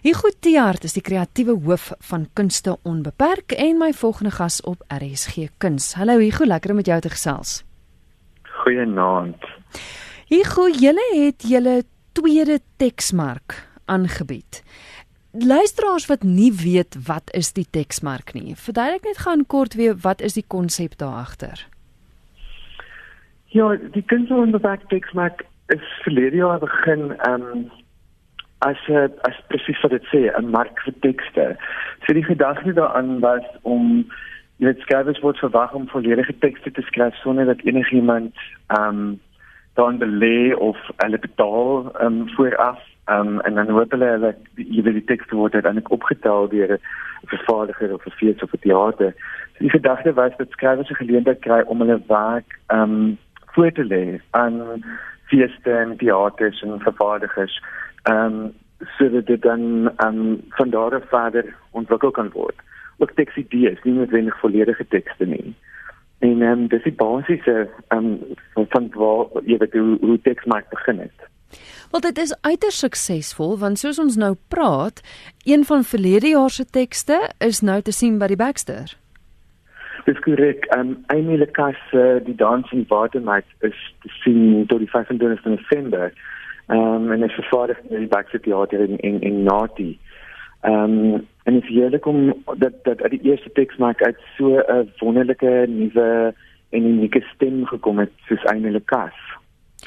Hugo Tiaart is die kreatiewe hoof van Kunste Onbeperk en my volgende gas op RSG Kuns. Hallo Hugo, lekker om met jou te gesels. Goeienaand. Hugo, julle het julle tweede teksmark aangebied. Luisteraars wat nie weet wat is die teksmark nie, verduidelik net gaan kort weer wat is die konsep daar agter? Ja, die Kunste Onbeperk teksmark is verlede jaar begin um as uh, as presies wat dit sê 'n mark vir tekste. So die gedagte daaraan was om jy weet skrywers word verwag om volledige tekste te skryf sonder dat enigiemand ehm um, dan belê of hulle betaal ehm um, vooraf ehm um, en dan hoop hulle hulle jy weet die tekste word uiteindelik opgetel deur 'n vervaardiger of 'n fees of 'n teater. So die gedagte was dat skrywers 'n geleentheid kry om hulle werk ehm um, voor te lê aan feeste en teaters en vervaardigers ehm um, sodat dit dan ehm um, van daar af verder ontwikkel kan word. Ook teksidees, nie noodwendig volledige tekste nie. En ehm um, dis die basiese ehm um, van waar jy weet hoe, hoe teks maak begin het. Wel dit is uiters suksesvol want soos ons nou praat, een van verlede jaar se tekste is nou te sien by die Baxter. Dis korrek. Ehm um, Amy Lekas uh, die Dancing Watermites is te sien tot die 25 November. Ehm um, en is vervaardig in die Baxter Theater in in, in Nati. Ehm um, en is heerlik om dat dat uit die eerste teks maak uit so 'n wonderlike nuwe en unieke stem gekom het soos eintlik kas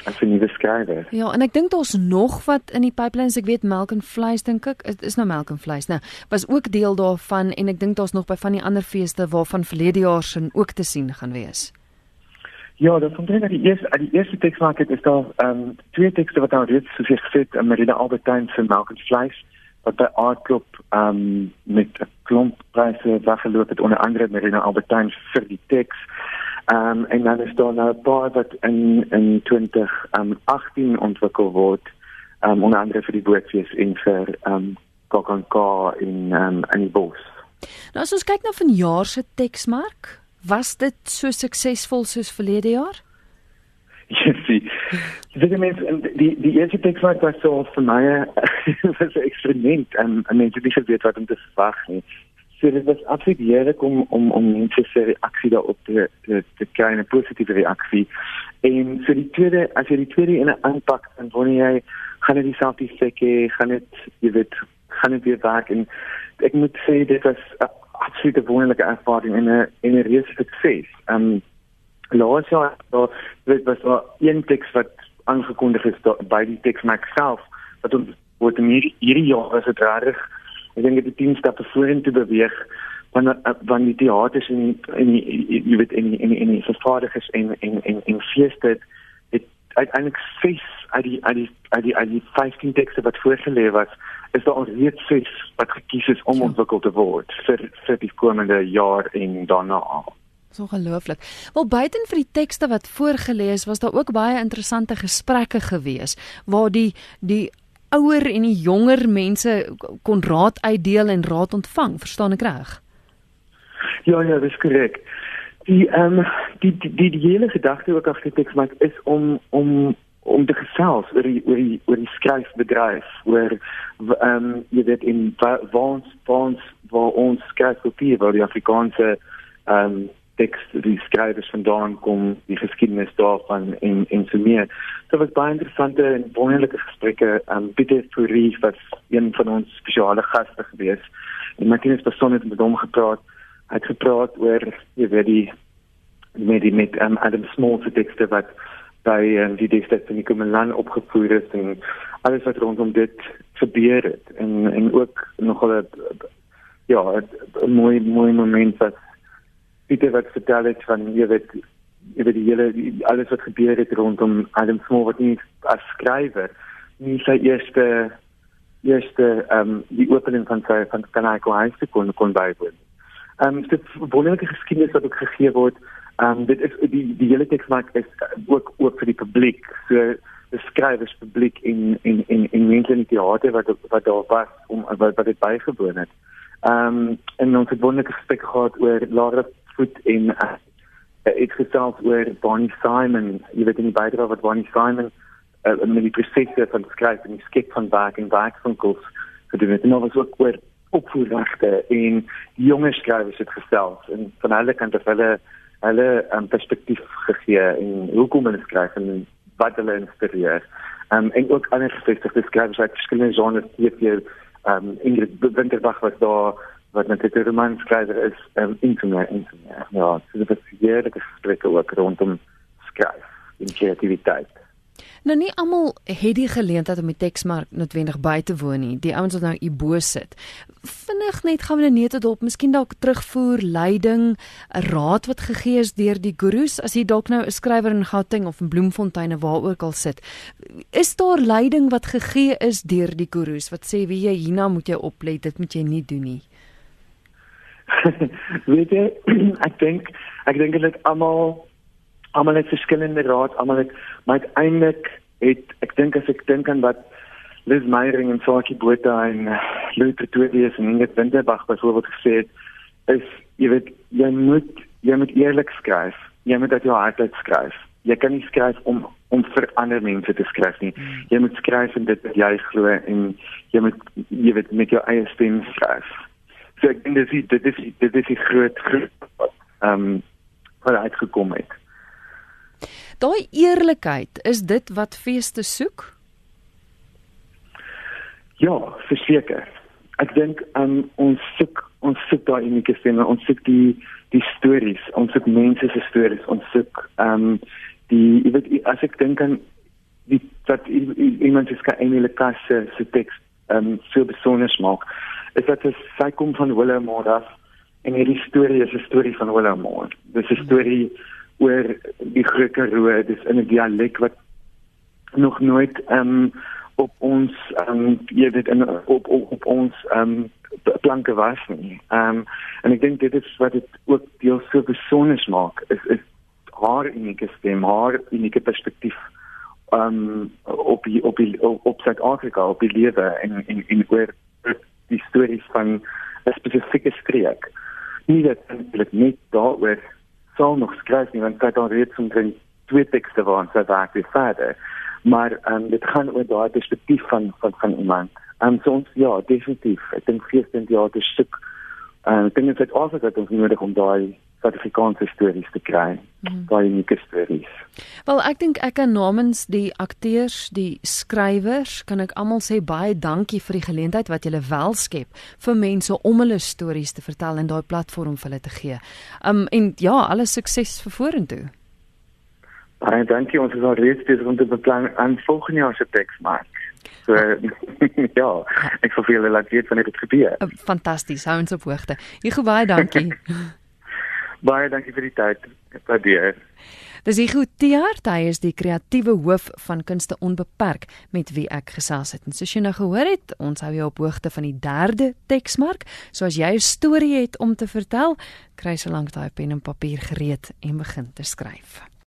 as 'n nuwe skrywer. Ja, en ek dink daar's nog wat in die pipelines. Ek weet melk en vleis dink ek is, is nou melk en vleis. Nou, was ook deel daarvan en ek dink daar's nog by van die ander feeste waarvan verlede jaar se ook te sien gaan wees. Ja, dat komt uit die eerste, uit die eerste tekstmarket is daar um, twee teksten wat nou reeds soos jy gesê het, Marina Albertine se Melk en Vleis wat by Art Club um, met 'n klomp pryse weggeloop het onder andere Marina Albertine vir die teks. Um, en dan is daar nou 'n paar wat in in 2018 um, ontwikkel word um, onder andere vir die bootfees en vir um, Kokonka in um, in die bos. Nou as ons kyk na vanjaar se teksmark, Was dit so suksesvol soos verlede jaar? Jessie. Dis net mens die die eerste teks wat was so vir my was 'n eksperiment en en mense nie geweet wat om te verwag nie. So dit was absoluut heerlik om om om mense se reaksie daarop te te, te kry 'n positiewe reaksie. En so die tweede as jy die tweede in 'n aanpak en wanneer jy gaan dit dieselfde sê, gaan dit jy weet gaan dit weer werk en ek moet sê dit was absolute wonderlike ervaring en 'n en 'n reuse sukses. Ehm um, laas jaar daar weet was daar een teks wat aangekondig is daar, by die teks myself wat ons word in hierdie, jaar as dit reg. Ek dink dit die 10 stappe vorentoe beweeg van van die teaters en en jy weet en en en vervaardigers en en en en feeste dit uiteindelik ses uit die uit die uit die uit die 15 tekste wat voorgelê was is daar reeds ses wat gekies is om ja. ontwikkel te word vir vir die komende jaar en daarna. So gelooflik. Wel buiten vir die tekste wat voorgeles was daar ook baie interessante gesprekke gewees waar die die ouer en die jonger mense kon raad uitdeel en raad ontvang, verstaan ek reg? Ja ja, dis korrek. Die ehm um, die, die die die hele gedagte ook agter teks maak is om om om te gesels oor die oor die oor die skryfbedryf oor ehm um, jy weet in waans waans waar ons skryfpapier waar die Afrikaanse ehm um, teks die skrywers vandaan kom die geskiedenis daarvan en en so meer. Dit was baie interessante en wonderlike gesprekke ehm um, Pieter Fourie was een van ons spesiale gaste gewees en Martinus Passon het met hom gepraat. Hy het gepraat oor jy weet die met die met um, Adam Small se tekste wat by um, die destyds van die Komelan opgevoer is en alles wat rondom dit gebeur het en en ook nogal 'n ja 'n mooi mooi moment wat Pieter wat vertel het van jy weet weet die hele die, alles wat gebeur het rondom Adam Small wat nie as skrywer nie sy eerste eerste ehm um, die opening van sy van Kanaiko High School kon kon bywoon. Ehm um, dit wonderlike geskiedenis wat ook gegee word Ehm um, dit is die die hele teks maak is ook ook vir die publiek. So skrywers publiek in in in in mense in die teater wat wat daar was om wat wat dit bygewoon het. Ehm um, en ons het wonderlike gesprek gehad oor Lara Foot in uh, ek gesels oor Bonnie Simon. Jy weet in die bydra wat Bonnie Simon uh, met die prosesse van skryf en die skep van werk en werkwinkels gedoen het. En daar was ook oor opvoedregte en jonger skrywers het gestel en van hulle kant af hulle hulle 'n um, perspektief gegee en hoekom hulle skryf en wat hulle inspireer. Um, en ook ander gevestigde skrywers uit verskillende genres, TV, um Ingrid Winterbach was daar wat natuurlik 'n romanskrywer is, um intimate intimate. Ja, so dit is heerlike gesprekke ook rondom skryf en kreatiwiteit. Nou nie almal het die geleentheid om die teksmark noodwendig by te woon nie. Die ouens wat nou hierbo sit. Vinnig net gaan we net tot op, miskien dalk terugvoer, leiding, 'n raad wat gegee is deur die gurus as jy dalk nou 'n skrywer in Gauteng of in Bloemfontein of waar ook al sit. Is daar leiding wat gegee is deur die gurus wat sê wie jy hierna moet jy oplet, dit moet jy nie doen nie. Weet jy, ek dink ek dink dit almal almal het verskillende raad, almal het maar uiteindelik het ek dink as ek dink aan wat Liz Meyering en Sakie Botha en uh, Louis Pretorius en Ingrid Winterbach byvoorbeeld gesê het, is jy weet jy moet jy moet eerlik skryf. Jy moet uit jou hart uit skryf. Jy kan nie skryf om om vir ander mense te skryf nie. Jy moet skryf en dit wat jy glo en jy moet jy weet met jou eie stem skryf. So ek dink dit is dit is dit is 'n groot groot ehm um, wat uitgekom het. Daai eerlikheid, is dit wat feeste soek? Ja, verseker. Ek dink um, ons soek ons soek daai unieke stemme, ons soek die die stories, ons soek mense se stories, ons soek ehm um, die jy weet as ek dink aan die dat iemand is kan Emile Kasse se teks ehm um, so besonder maak, is dat dit sy kom van Willem Moore en hierdie storie is 'n storie van Willem Moore. Dis 'n storie mm -hmm oor die Griekse dis in 'n dialek wat nog nooit ehm um, op ons ehm um, jy weet in op op, op ons ehm um, planke was nie. Ehm um, en ek dink dit is wat dit ook deel so besonder maak is is haar unieke stem, haar unieke perspektief ehm um, op die, op die, op Suid-Afrika, op die lewe en en en oor die stories van 'n spesifieke streek. Nie dat eintlik net daaroor sal nog skryf nie want kyk dan reeds omtrent twee tekste waarin sy werk weer verder. Maar um, dit gaan oor daai perspektief van van van iemand. En um, so ons ja, definitief. Ek dink feesend ja, dit stuk. En ek dink dit is ook dat ons nodig om daai Suid-Afrikaanse stories te kry. Mm. Baie unieke stories. Wel, ek dink ek kan namens die akteurs, die skrywers, kan ek almal sê baie dankie vir die geleentheid wat julle wel skep vir mense om hulle stories te vertel en daai platform vir hulle te gee. Um en ja, alle sukses vir vorentoe. Baie dankie ons is al reeds besig om te beplan aan volgende jaar se teks maak. So ja, ek hoop julle laat weet wanneer dit gebeur. Fantasties, hou ons op hoogte. Ek gou baie dankie. Baie dankie vir die tyd. Waardeer. Dis Hugo Tiaart, hy is die kreatiewe hoof van Kunste Onbeperk met wie ek gesels het. En soos jy nou gehoor het, ons hou jou op hoogte van die derde teksmark. So as jy 'n storie het om te vertel, kry so lank daai pen en papier gereed en begin te skryf.